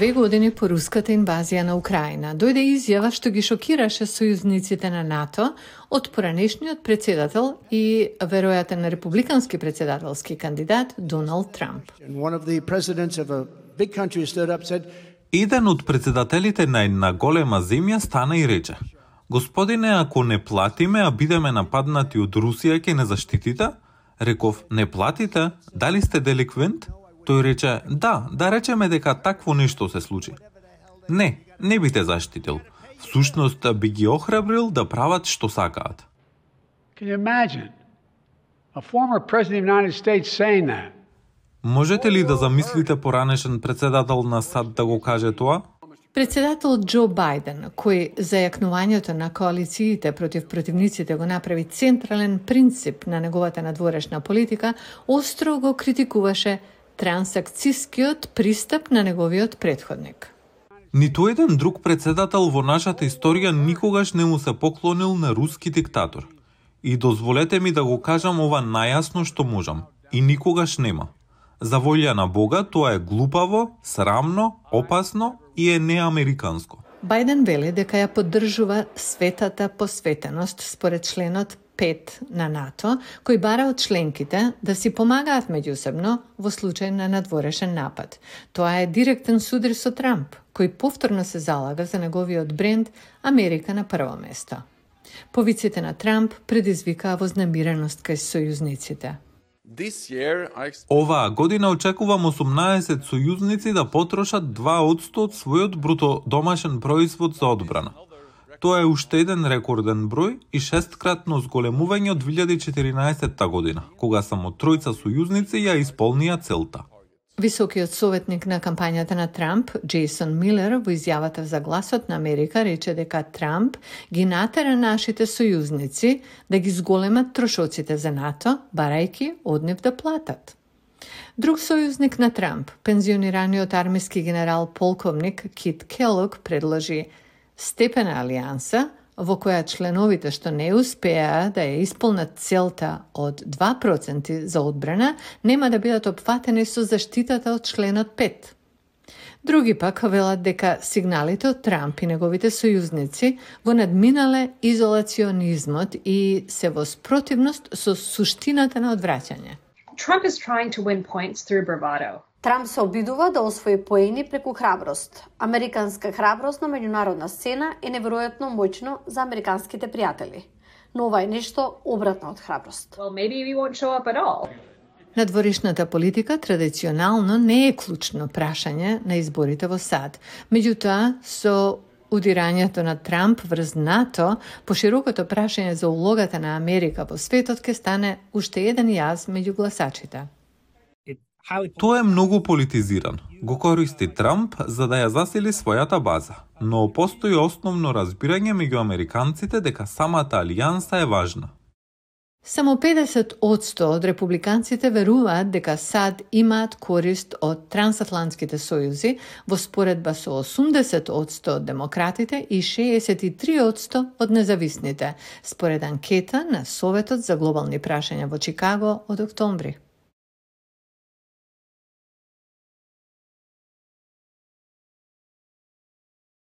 две години по руската инвазија на Украина, дојде изјава што ги шокираше сојузниците на НАТО од поранешниот председател и веројатен републикански председателски кандидат Доналд Трамп. Еден од председателите на една голема земја стана и рече Господине, ако не платиме, а бидеме нападнати од Русија, ќе не заштитите? Реков, не платите? Дали сте деликвент? Тој рече, да, да речеме дека такво нешто се случи. Не, не би те заштитил. Всушност би ги охрабрил да прават што сакаат. Можете ли да замислите поранешен председател на САД да го каже тоа? Председател Џо Бајден, кој зајакнувањето на коалициите против противниците го направи централен принцип на неговата надворешна политика, остро го критикуваше трансакцискиот пристап на неговиот предходник. Ниту еден друг председател во нашата историја никогаш не му се поклонил на руски диктатор. И дозволете ми да го кажам ова најасно што можам. И никогаш нема. За волја на Бога тоа е глупаво, срамно, опасно и е неамериканско. Бајден вели дека ја поддржува светата посветеност според членот 5 на НАТО, кој бара од членките да си помагаат меѓусебно во случај на надворешен напад. Тоа е директен судар со Трамп, кој повторно се залага за неговиот бренд Америка на прво место. Повиците на Трамп предизвикаа вознамиреност кај сојузниците. Оваа година очекувам 18 сојузници да потрошат 2% од својот бруто домашен производ за одбрана. Тоа е уште еден рекорден број и шесткратно зголемување од 2014 година, кога само тројца сојузници ја исполнија целта. Високиот советник на кампањата на Трамп, Джейсон Милер, во изјавата за гласот на Америка рече дека Трамп ги натера нашите сојузници да ги зголемат трошоците за НАТО, барајки од нив да платат. Друг сојузник на Трамп, пензионираниот армиски генерал полковник Кит Келок, предложи степена алијанса во која членовите што не успеа да ја исполнат целта од 2% за одбрана, нема да бидат опфатени со заштитата од членот 5. Други пак велат дека сигналите од Трамп и неговите сојузници го надминале изолационизмот и се во спротивност со суштината на одвраќање. Trump is trying to win points through bravado. Трамп се обидува да освои поени преку храброст. Американска храброст на меѓународна сцена е неверојатно моќно за американските пријатели. Но ова е нешто обратно од храброст. Well, maybe we won't show up at all. Надворишната политика традиционално не е клучно прашање на изборите во САД. Меѓутоа, со удирањето на Трамп врз НАТО, поширокото прашање за улогата на Америка во светот ке стане уште еден јаз меѓу гласачите. Тоа е многу политизиран. Го користи Трамп за да ја засили својата база, но постои основно разбирање меѓу американците дека самата алијанса е важна. Само 50 од републиканците веруваат дека САД имаат корист од трансатлантските сојузи, во споредба со 80 од демократите и 63 од независните, според анкета на Советот за глобални прашања во Чикаго од октомври.